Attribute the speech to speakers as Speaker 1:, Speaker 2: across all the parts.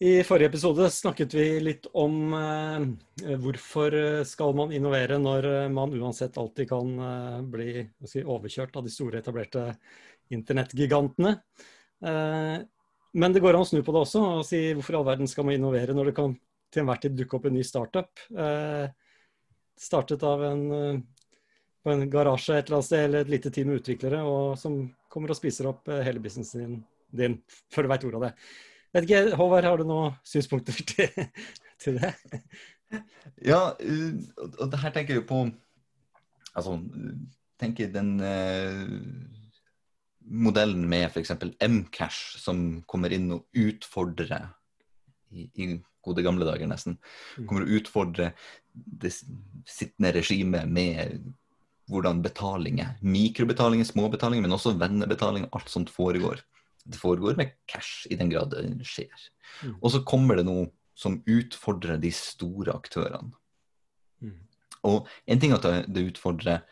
Speaker 1: I forrige episode snakket vi litt om eh, hvorfor skal man innovere når man uansett alltid kan eh, bli si, overkjørt av de store, etablerte internettgigantene. Eh, men det går an å snu på det også og si hvorfor i all verden skal man innovere når det kan til enhver tid dukke opp en ny startup. Eh, startet av en, eh, på en garasje et eller annet sted, eller et lite team utviklere, og som kommer og spiser opp eh, hele businessen din, din før du veit ordet av det. Vet ikke, Håvard, har du noen synspunkter til, til det?
Speaker 2: Ja, og det her tenker jeg jo på Altså, tenker den eh, modellen med f.eks. Mcash, som kommer inn og utfordrer i, i, gode gamle dager, nesten. Mm. Kommer og utfordrer det sittende regimet med hvordan betalinger, mikrobetalinger, småbetalinger, men også vennebetalinger, alt sånt foregår det foregår med cash, i den grad det skjer. Mm. Og så kommer det noe som utfordrer de store aktørene. Mm. Og en ting er at det utfordrer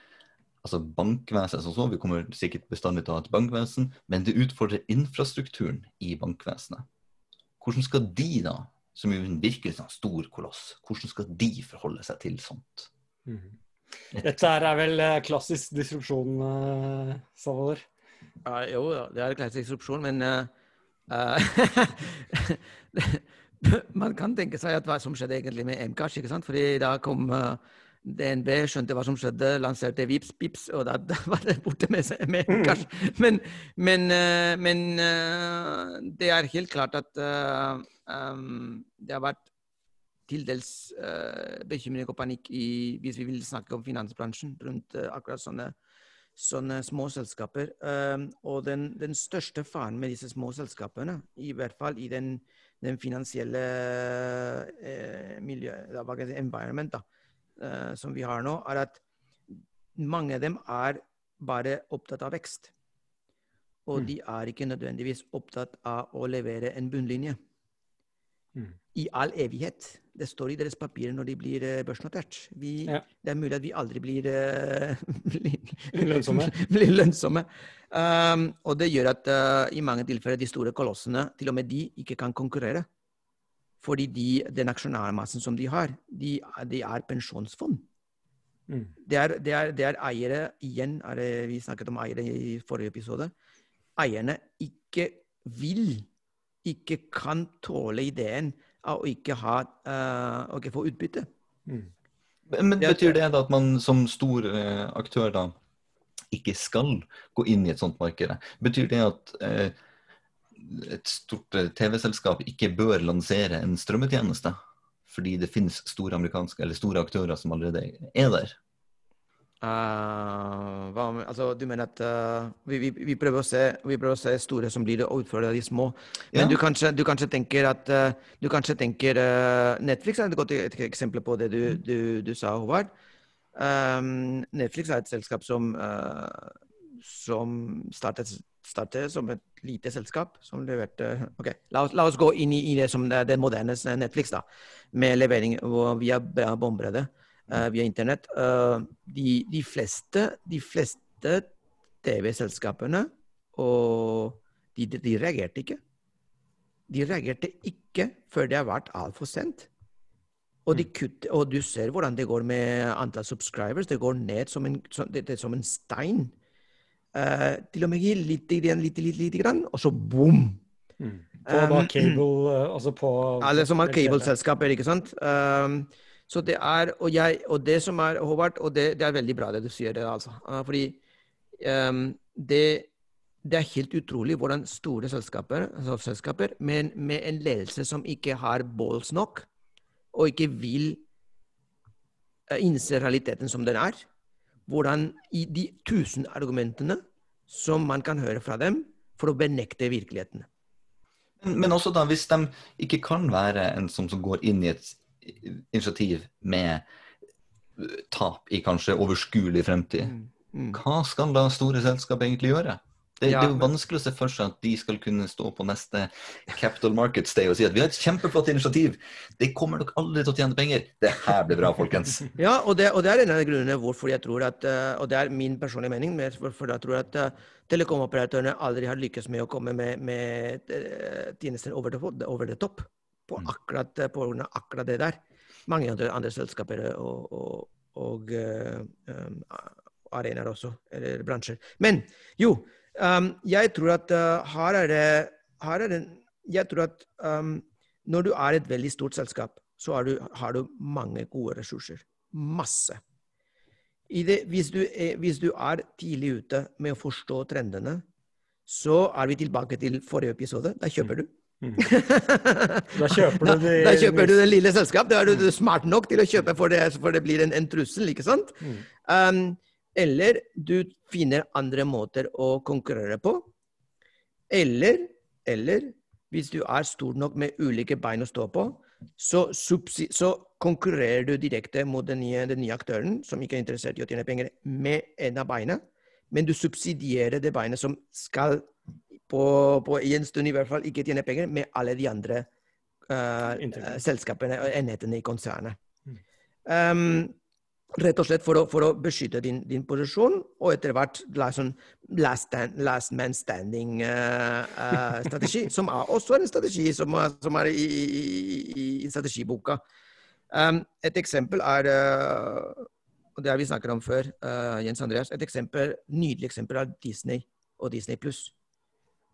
Speaker 2: altså bankvesenet som så, vi kommer sikkert bestandig til å ha et bankvesen, men det utfordrer infrastrukturen i bankvesenet. Hvordan skal de da, som jo virkelig sånn stor koloss, hvordan skal de forholde seg til sånt?
Speaker 1: Mm. Dette er vel eh, klassisk disrupsjon, uh, Salvador?
Speaker 3: Uh, jo det er klassisk opsjon, men uh, Man kan tenke seg at hva som skjedde egentlig med Mcash. ikke sant? Fordi da kom DNB, skjønte hva som skjedde, lanserte Vips, Pips, og da, da var det borte med, med Mcash. Men, men, men, det er helt klart at um, det har vært til dels bekymring og panikk i, hvis vi vil snakke om finansbransjen rundt akkurat sånne sånne små selskaper. Um, og den, den, største faren med disse små selskapene, i hvert fall i den, den finansielle miljø, environment da, uh, som vi har nå, er at mange av dem er bare opptatt av vekst. Og mm. de er ikke nødvendigvis opptatt av å levere en bunnlinje. Mm. I all evighet. Det står i deres papirer når de blir uh, børsnotert. Vi, ja. Det er mulig at vi aldri blir, uh,
Speaker 1: lønnsomme.
Speaker 3: blir lønnsomme. Um, og det gjør at uh, i mange tilfeller de store kolossene, til og med de, ikke kan konkurrere. Fordi de, den aksjonærmassen som de har, de, de er pensjonsfond. Mm. Det, er, det, er, det, er, eiere igjen, er det, vi snakket om eiere i forrige episode. Eierne ikke vil, ikke kan tåle ideen av å ikke, ha, uh, å ikke få utbytte. Mm.
Speaker 2: Men Betyr det da at man som stor uh, aktør da ikke skal gå inn i et sånt marked? Betyr det at uh, et stort TV-selskap ikke bør lansere en strømmetjeneste? Fordi det finnes store amerikanske eller store aktører som allerede er der?
Speaker 3: Uh, hva, altså, du mener at uh, vi, vi, vi, prøver se, vi, prøver å se, store som blir det, og utfordre de små. Men ja. du, kanskje, du, kanskje, tenker at uh, du kanskje tenker Netflix er et godt eksempel på det du, du, du sa, Håvard. Um, Netflix er et selskap som, som startet, startet, som et lite selskap. som leverte, ok, La oss, la oss gå inn i, i det som det, det moderne Netflix, da, med levering via bombredde uh, via internett. Uh, de, de, fleste, de fleste TV-selskapene og de, de, reagerte ikke. De reagerte ikke før det har vært altfor sent. Og, de mm. og, du ser hvordan det går med antall subscribers. Det går ned som en, som, det, det som en stein. Uh, til og med litt, litt, litt, litt, grann, og så boom!
Speaker 1: Mm. På um, cable, altså på
Speaker 3: Alle som har cableselskaper, ikke sant. Um, så det er, og, jeg, og det som er, Håvard, og det, det, er veldig bra det du sier, altså. Fordi um, det, det, er helt utrolig hvordan store selskaper, altså selskaper med, med, en ledelse som ikke har balls nok, og ikke vil uh, innse realiteten som den er, hvordan i de tusen argumentene som man kan høre fra dem for å benekte virkeligheten.
Speaker 2: Men, men også da, hvis de ikke kan være en som, som går inn i et initiativ med tap i kanskje overskuelig fremtid, mm, mm. hva skal da store selskap egentlig gjøre? Det, ja, det, er jo vanskelig å se for seg at de skal kunne stå på neste Capital Markets Day og si at vi har et kjempeflott initiativ, det kommer nok aldri til å tjene penger. Det her blir bra, folkens.
Speaker 3: Ja, og det, og det er en av grunnene hvorfor jeg tror at, eh, og det er min personlige mening, hvorfor jeg tror at uh, telekomoperatørene aldri har lykkes med å komme med, med tjenester over the, over the top. På akkurat, på grunn av akkurat det der. Mange andre, andre selskaper og, og, og uh, um, arenaer også, eller bransjer. Men jo, um, jeg tror at uh, her er det, her er det Jeg tror at um, når du er et veldig stort selskap, så du, har du mange gode ressurser. Masse. Det, hvis, du er, hvis, du er, tidlig ute med å forstå trendene, så er vi tilbake til forrige episode. Da kjøper du. Mm.
Speaker 1: da kjøper du
Speaker 3: de, da, kjøper du det lille selskap. Da er du smart nok til å kjøpe for det, for det blir en, en trussel, ikke sant? Mm. Um, eller du finner andre måter å konkurrere på. Eller, eller hvis du er stor nok med ulike bein å stå på, så, så konkurrerer du direkte mot den nye, den nye, aktøren, som ikke er interessert i å tjene penger, med en av beina. Men du subsidierer det beinet som skal på, på en stund i hvert fall ikke tjene penger, med alle de andre uh, selskapene og enhetene i konsernet. Mm. Um, Rett og slett for å, for å beskytte din, din, posisjon, og etter hvert sånn last, last, man standing-strategi, uh, uh, som er også en strategi som, som er i, i, i strategiboka. Um, et eksempel er og det har vi snakket om før, Jens Andreas. Et eksempel, nydelig eksempel er Disney og Disney pluss.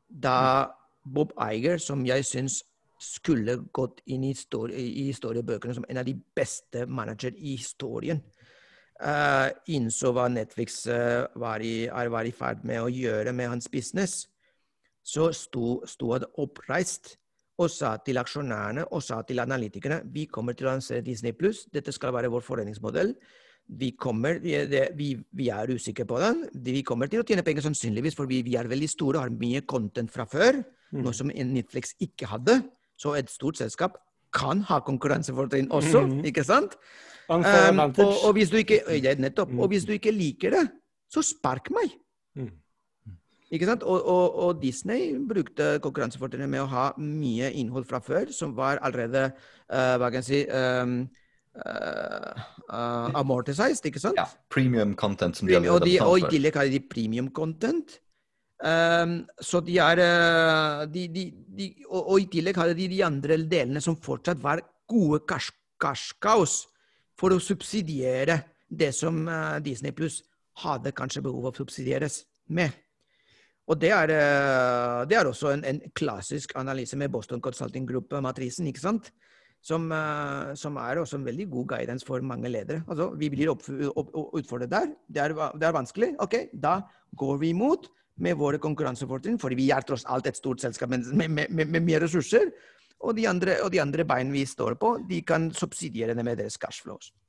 Speaker 3: Da Bob Iger, som jeg syns skulle gått inn i, historie, i historiebøkene som en av de beste manager i historien, uh, innså hva Netflix uh, var, i, var, i, ferd med å gjøre med hans business, så sto, sto han oppreist og sa til aksjonærene og sa til analytikerne vi kommer til å lansere Disney pluss, dette skal være vår forretningsmodell. Vi, kommer, vi, vi, vi, er usikre på den. Vi kommer til å tjene penger sannsynligvis, for vi, er veldig store og har mye content fra før. Mm. Noe som Netflix ikke hadde. Så et stort selskap kan ha konkurransefortrinn også, mm. ikke sant? Um, og, og, hvis du ikke, ja, nettopp, og hvis du ikke liker det, så spark meg. Mm. Ikke sant? Og, og, Disney brukte konkurransefortrinnet med å ha mye innhold fra før, som var allerede uh, hva kan jeg si um, uh, amortized, ikke sant? Ja,
Speaker 2: premium content. som
Speaker 3: de har og, de, og i tillegg har de premium content. Um, så de er de, de, de, og, og, i tillegg hadde de de andre delene som fortsatt var gode cash for å subsidiere det som uh, Disney Pluss hadde kanskje behov for å subsidieres med. Og det er, uh, det er også en, en, klassisk analyse med Boston Consulting Group-matrisen, ikke sant? Som, uh, som, er også en veldig god guidance for mange ledere. Altså, vi blir utfordret der. Det er, det er, vanskelig. Ok, da går vi imot med våre konkurransefortrinn, for vi er tross alt et stort selskap med, med, med, med mye ressurser. Og de, andre, og de andre bein vi står på, de kan subsidiere det med deres cashflows. flows.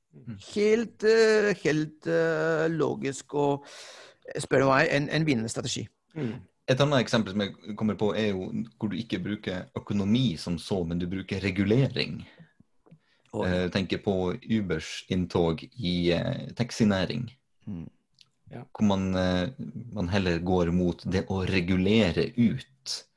Speaker 3: Helt, eh, helt uh, logisk og, spør du meg, en, en vinnende strategi. Mm.
Speaker 2: Et annet eksempel som jeg kommer på, er jo hvor du ikke bruker økonomi som så, men du bruker regulering. Jeg Eh, tenker på Ubers inntog i eh, taxinæring. Mm. Ja. Hvor man, man, heller går mot det å regulere ut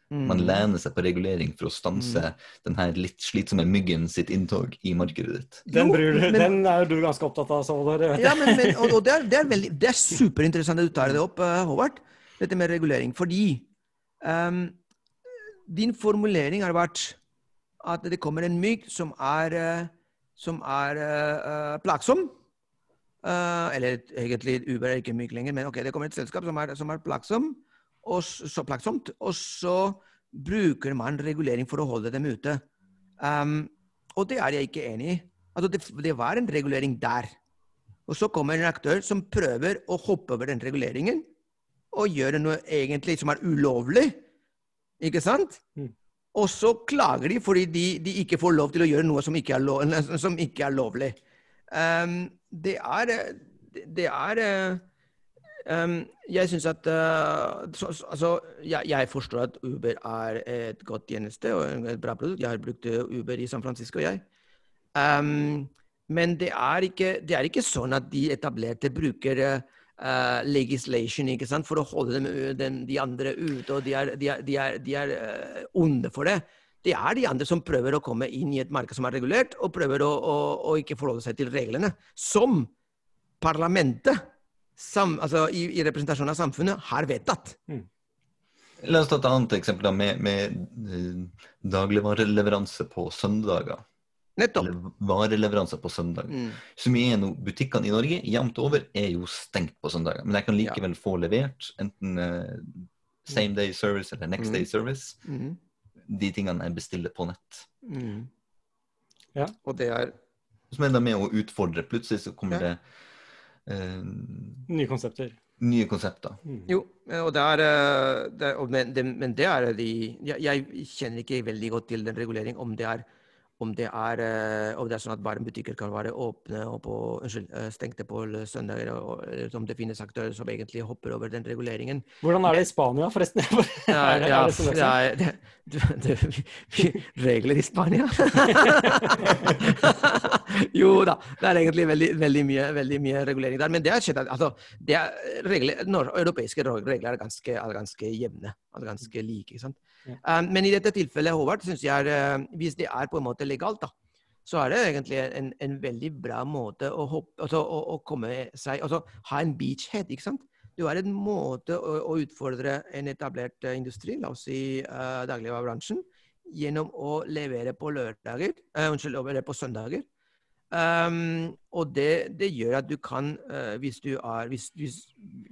Speaker 2: Mm. Man lener seg på regulering for å stanse mm. den her litt slitsomme myggen sitt inntog i markedet ditt.
Speaker 1: Den, du, men, den er jo du ganske opptatt av, Salvador.
Speaker 3: Ja, men, men, og, og det, er, det, er veldig, det, er, superinteressant at du tar det opp, uh, Håvard, dette med regulering. Fordi um, din formulering har vært at det kommer en mygg som er, uh, som er uh, plagsom. eller egentlig Uber er ikke mygg lenger, men ok, det kommer et selskap som er, som er plagsom og så plagsomt. Og så bruker man regulering for å holde dem ute. Um, og det er jeg ikke enig i. Altså det, det, var en regulering der. Og så kommer en aktør som prøver å hoppe over den reguleringen og gjøre noe egentlig som er ulovlig. Ikke sant? Mm. Og så klager de fordi de, de, ikke får lov til å gjøre noe som ikke er, lov, som ikke er lovlig. Um, det er, det er Um, jeg syns at uh, så, altså, jeg, jeg, forstår at Uber er et godt tjeneste og et bra produkt. Jeg har brukt Uber i San Francisco, jeg. Um, men det er, ikke, det er, ikke, sånn at de etablerte bruker uh, legislation ikke sant, for å holde dem, den, de andre ute, og de er, de er, de er, de er uh, onde for det. Det er de andre som prøver å komme inn i et marked som er regulert, og prøver å, å, å ikke forholde seg til reglene. Som parlamentet sam, altså i, i, representasjon av samfunnet har vedtatt. Mm.
Speaker 2: La oss ta et annet eksempel da, med, med eh, dagligvareleveranse på søndager.
Speaker 3: Nettopp.
Speaker 2: Eller vareleveranser på søndag.
Speaker 3: Mm.
Speaker 2: Så mye er nå Butikkene i Norge jevnt over er jo stengt på søndager. Men jeg kan likevel få levert enten uh, same day service eller next
Speaker 3: Mm.
Speaker 2: day service.
Speaker 3: Mm.
Speaker 2: De tingene jeg bestiller på nett.
Speaker 3: Mm.
Speaker 1: Ja.
Speaker 3: Og det er
Speaker 2: Som er da med å utfordre. Plutselig så kommer
Speaker 3: Ja.
Speaker 2: det uh,
Speaker 1: Nye konsepter.
Speaker 2: nye konsepter.
Speaker 1: Mm.
Speaker 3: Jo, og det er, eh, det, og men, det, men det er de jeg, jeg kjenner ikke veldig godt til den regulering, om det er om det er, eh, om det er sånn at bare butikker kan være åpne og på, unnskyld, eh, stengte på søndager, og, eller om det finnes aktører som egentlig hopper over den reguleringen.
Speaker 1: Hvordan er det i Spania, forresten?
Speaker 3: Ja, ja,
Speaker 1: det det
Speaker 3: ja, det, det, regler i Spania? jo da, det er egentlig veldig, veldig, mye, veldig mye regulering der. Men det er, skjedd altså, det er regler, europeiske regler er ganske, er ganske jevne. Er ganske like. ikke sant? Um, men i dette tilfellet, Håvard, synes jeg er, eh, hvis det er på en måte legalt, da, så er det egentlig en, en veldig bra måte å, hoppe, altså, å, å komme seg altså, Ha en beachhead, ikke sant? Du har en måte å, å utfordre en etablert eh, industri, la oss si uh, dagligvarebransjen, gjennom å levere på lørdager, uh, unnskyld, levere på søndager. Um, og det, det gjør at du kan, uh, hvis, du er, hvis, hvis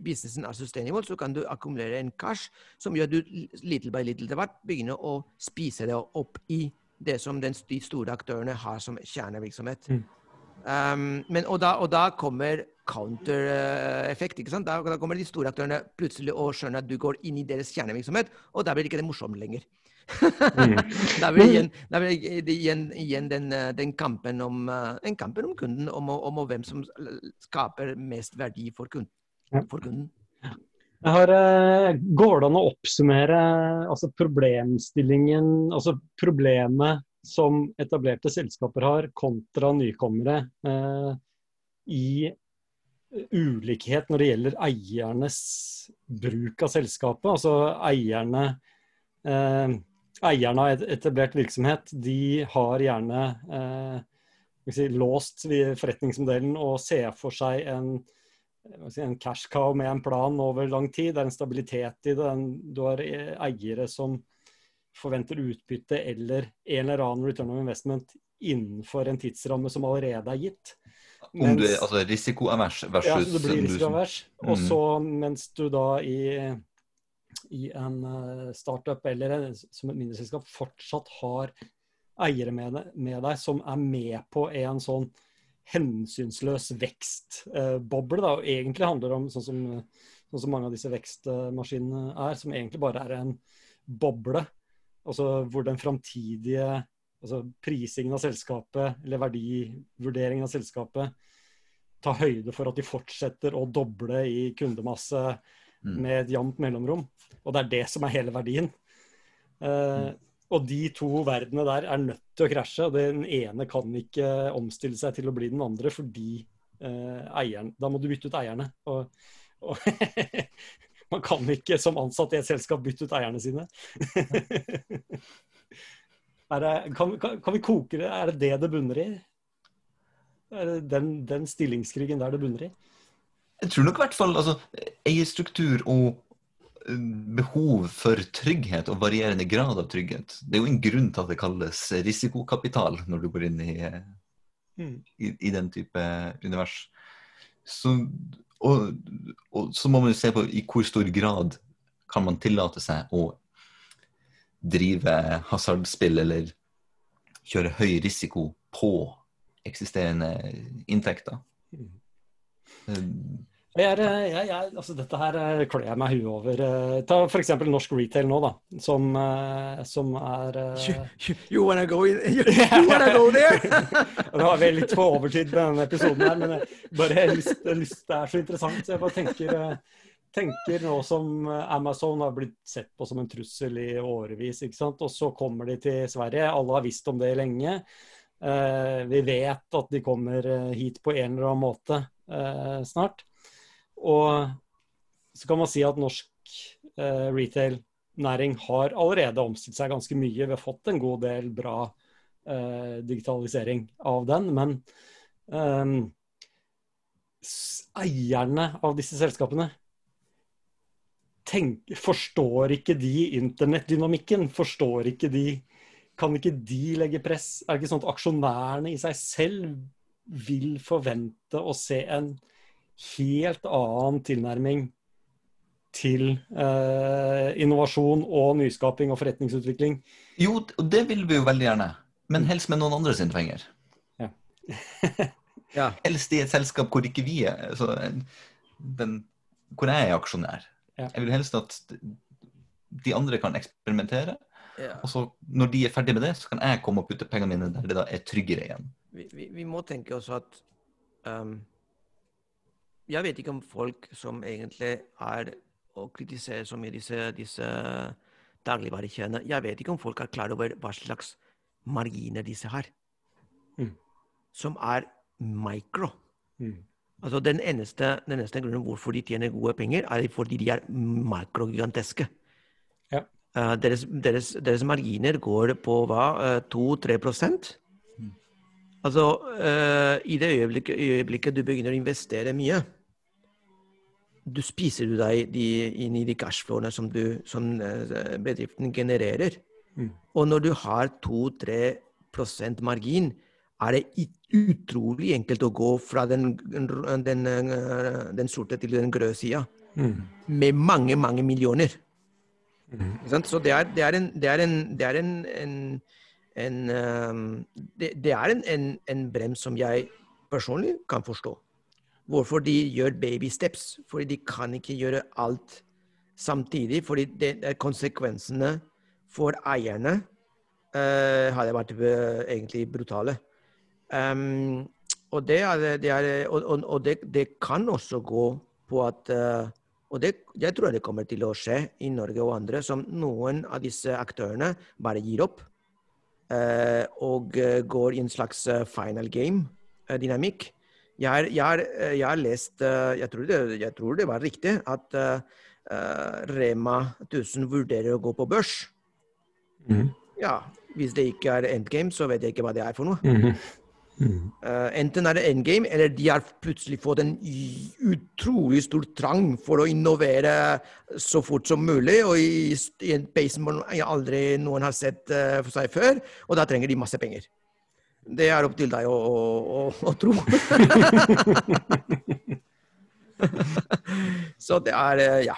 Speaker 3: businessen er sustainable, så kan du akkumulere en cash som gjør at du little by little til hvert begynner å spise det opp i det som den, de store aktørene har som kjernevirksomhet.
Speaker 1: Mm.
Speaker 3: Um, men, og, da, og da kommer counter-effekt. ikke sant? Da, da kommer de store aktørene plutselig og skjønner at du går inn i deres kjernevirksomhet, og da blir det ikke det morsomt lenger.
Speaker 1: Mm.
Speaker 3: da blir igjen, da blir igjen, igjen den, eh, den kampen om, den, kampen om kunden, om, om, om hvem som skaper mest verdi for kunden. For kunden.
Speaker 1: Har, eh, går det an å oppsummere altså problemstillingen, altså problemet som etablerte selskaper har kontra nykommere eh, i ulikhet når det gjelder eiernes bruk av selskapet? Altså eierne eh, Eierne av etablert virksomhet de har gjerne eh, si, låst forretningsmodellen og ser for seg en si, en cash cow med en plan over lang tid. Det er en stabilitet i det. Du har eh, eiere som forventer utbytte eller en eller annen return of investment innenfor en tidsramme som allerede er gitt.
Speaker 2: Om du er altså, risikoavers versus
Speaker 1: ja, så det blir risikoavers. Mm. Og
Speaker 2: Mm.
Speaker 1: så mens du da i, i en eh, startup eller som et mindre selskap fortsatt har eiere med, med deg som er med på en sånn hensynsløs vekstboble. da, og egentlig handler det om sånn som, sånn som mange av disse vekstmaskinene er, som egentlig bare er en boble. Altså hvor den framtidige altså prisingen av selskapet eller verdivurderingen av selskapet tar høyde for at de fortsetter å doble i kundemasse. Med et jevnt mellomrom. Og det er det som er hele verdien. Uh, og de to verdenene der er nødt til å krasje. og Den ene kan ikke omstille seg til å bli den andre fordi uh, eieren Da må du bytte ut eierne. Og, og man kan ikke som ansatt i et selskap bytte ut eierne sine. det, kan, kan, kan vi koke det? Er det det det bunner i? Er det den, den stillingskrigen der det bunner i?
Speaker 2: Jeg tror nok i hvert fall altså, eierstruktur og eh, behov for trygghet og varierende grad av trygghet. Det er jo en grunn til at det kalles risikokapital når du går inn i, eh,
Speaker 1: Mm.
Speaker 2: i, i den type univers. Så, og, og så må man jo se på i hvor stor grad kan man tillate seg å drive hasardspill eller kjøre høy risiko på eksisterende inntekter.
Speaker 1: Mm. Jeg er, eh, jeg, jeg, altså dette her eh, klør jeg meg huet over. Eh, Ta f.eks. norsk retail nå, da, som, som er
Speaker 3: You, you, you wanna go in? You, you wanna go there?
Speaker 1: Nå er vi litt på overtid med denne episoden her, men jeg bare lyst, lyst, det er så interessant. Så jeg bare tenker, tenker nå som Amazon har blitt sett på som en trussel i årevis, ikke sant? og så kommer de til Sverige. Alle har visst om det lenge. Vi vet at de kommer hit på en eller annen måte eh, snart. Og så kan man si at norsk eh, retail-næring har allerede omstilt seg ganske mye. Vi har fått en god del bra eh, digitalisering av den, men ehm, eierne av disse selskapene tenk, forstår ikke de internettdynamikken? Forstår ikke de Kan ikke de legge press? Er det ikke sånn at aksjonærene i seg selv vil forvente å se en helt annen tilnærming til eh, innovasjon og nyskaping og forretningsutvikling?
Speaker 2: Jo, det vil vi jo veldig gjerne. Men helst med noen andre sine penger.
Speaker 1: Ja.
Speaker 3: Ja.
Speaker 2: Helst i et selskap hvor ikke vi er så den, Hvor jeg er aksjonær.
Speaker 1: Ja.
Speaker 2: Jeg vil helst at de andre kan eksperimentere.
Speaker 3: Ja.
Speaker 2: Og så når de er ferdige med det, så kan jeg komme og putte pengene mine der det da er tryggere igjen.
Speaker 3: Vi, vi, vi må tenke oss at um, Jeg vet ikke om folk som egentlig er og kritiserer så mye disse, disse dagligvarekjedene Jeg vet ikke om folk er klar over hva slags marginer disse har.
Speaker 1: Mm.
Speaker 3: Som er micro.
Speaker 1: Mm.
Speaker 3: Altså den eneste, den eneste grunnen hvorfor de tjener gode penger, er fordi de er makrogigantiske.
Speaker 1: Ja.
Speaker 3: Uh, deres, deres, deres marginer går på hva? Uh, 2-3 prosent? Altså, uh, i det øyeblikket, øyeblikket du begynner å investere mye, du spiser du deg de, inn i de cashflowene som, du, som eh, bedriften genererer.
Speaker 1: Mm.
Speaker 3: Og når du har 2-3% margin, er det utrolig enkelt å gå fra den, den, eh, den sorte til den grøde sida
Speaker 1: Mm.
Speaker 3: med mange, mange millioner.
Speaker 1: Mm.
Speaker 3: Så det er, det er en, det er en, det er en, en, en ehm, det, det er en, en, en brems som jeg personlig kan forstå. Hvorfor de gjør baby steps. Fordi de kan ikke gjøre alt samtidig. Fordi det, er konsekvensene for eierne uh, hadde vært uh, egentlig brutale. Um, og det, er, det, er, og, og, det, det kan også gå på at uh, og jeg tror det kommer til å skje i Norge og andre, som noen av disse aktørene bare gir opp. Eh, og eh, går i en slags eh, final game-dynamikk. Jeg, jeg, jeg har lest jeg tror, det, jeg tror det var riktig at Rema 1000 vurderer å gå på børs.
Speaker 1: Mm.
Speaker 3: Ja, Hvis det ikke er endgame, så vet jeg ikke hva det er for noe.
Speaker 1: Mm. Mm.
Speaker 3: Uh, enten er det endgame, eller de har plutselig fått en utrolig stor trang for å innovere så fort som mulig, og i, i en pace som aldri noen har sett uh, for seg før, og da trenger de masse penger. Det er opp til deg å, å, å, å tro. så det er eh, ja.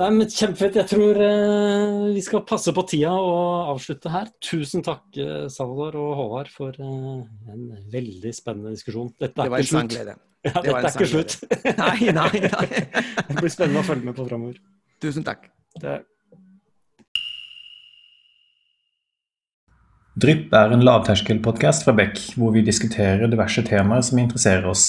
Speaker 1: Nei, men Kjempefett. Jeg tror eh, vi skal passe på tida og avslutte her. Tusen takk, eh, Salvador og Håvard, for eh, en veldig spennende diskusjon. Dette
Speaker 3: Det
Speaker 1: er
Speaker 3: var en
Speaker 1: ikke slutt.
Speaker 3: glede.
Speaker 1: Ja,
Speaker 3: Det var
Speaker 1: dette er ikke slutt.
Speaker 3: Nei, nei, nei.
Speaker 1: Det blir spennende å følge med på framover.
Speaker 3: Tusen takk.
Speaker 1: Det
Speaker 4: Drypp er en lavterskelpodkast fra Beck, hvor vi diskuterer diverse temaer som interesserer oss.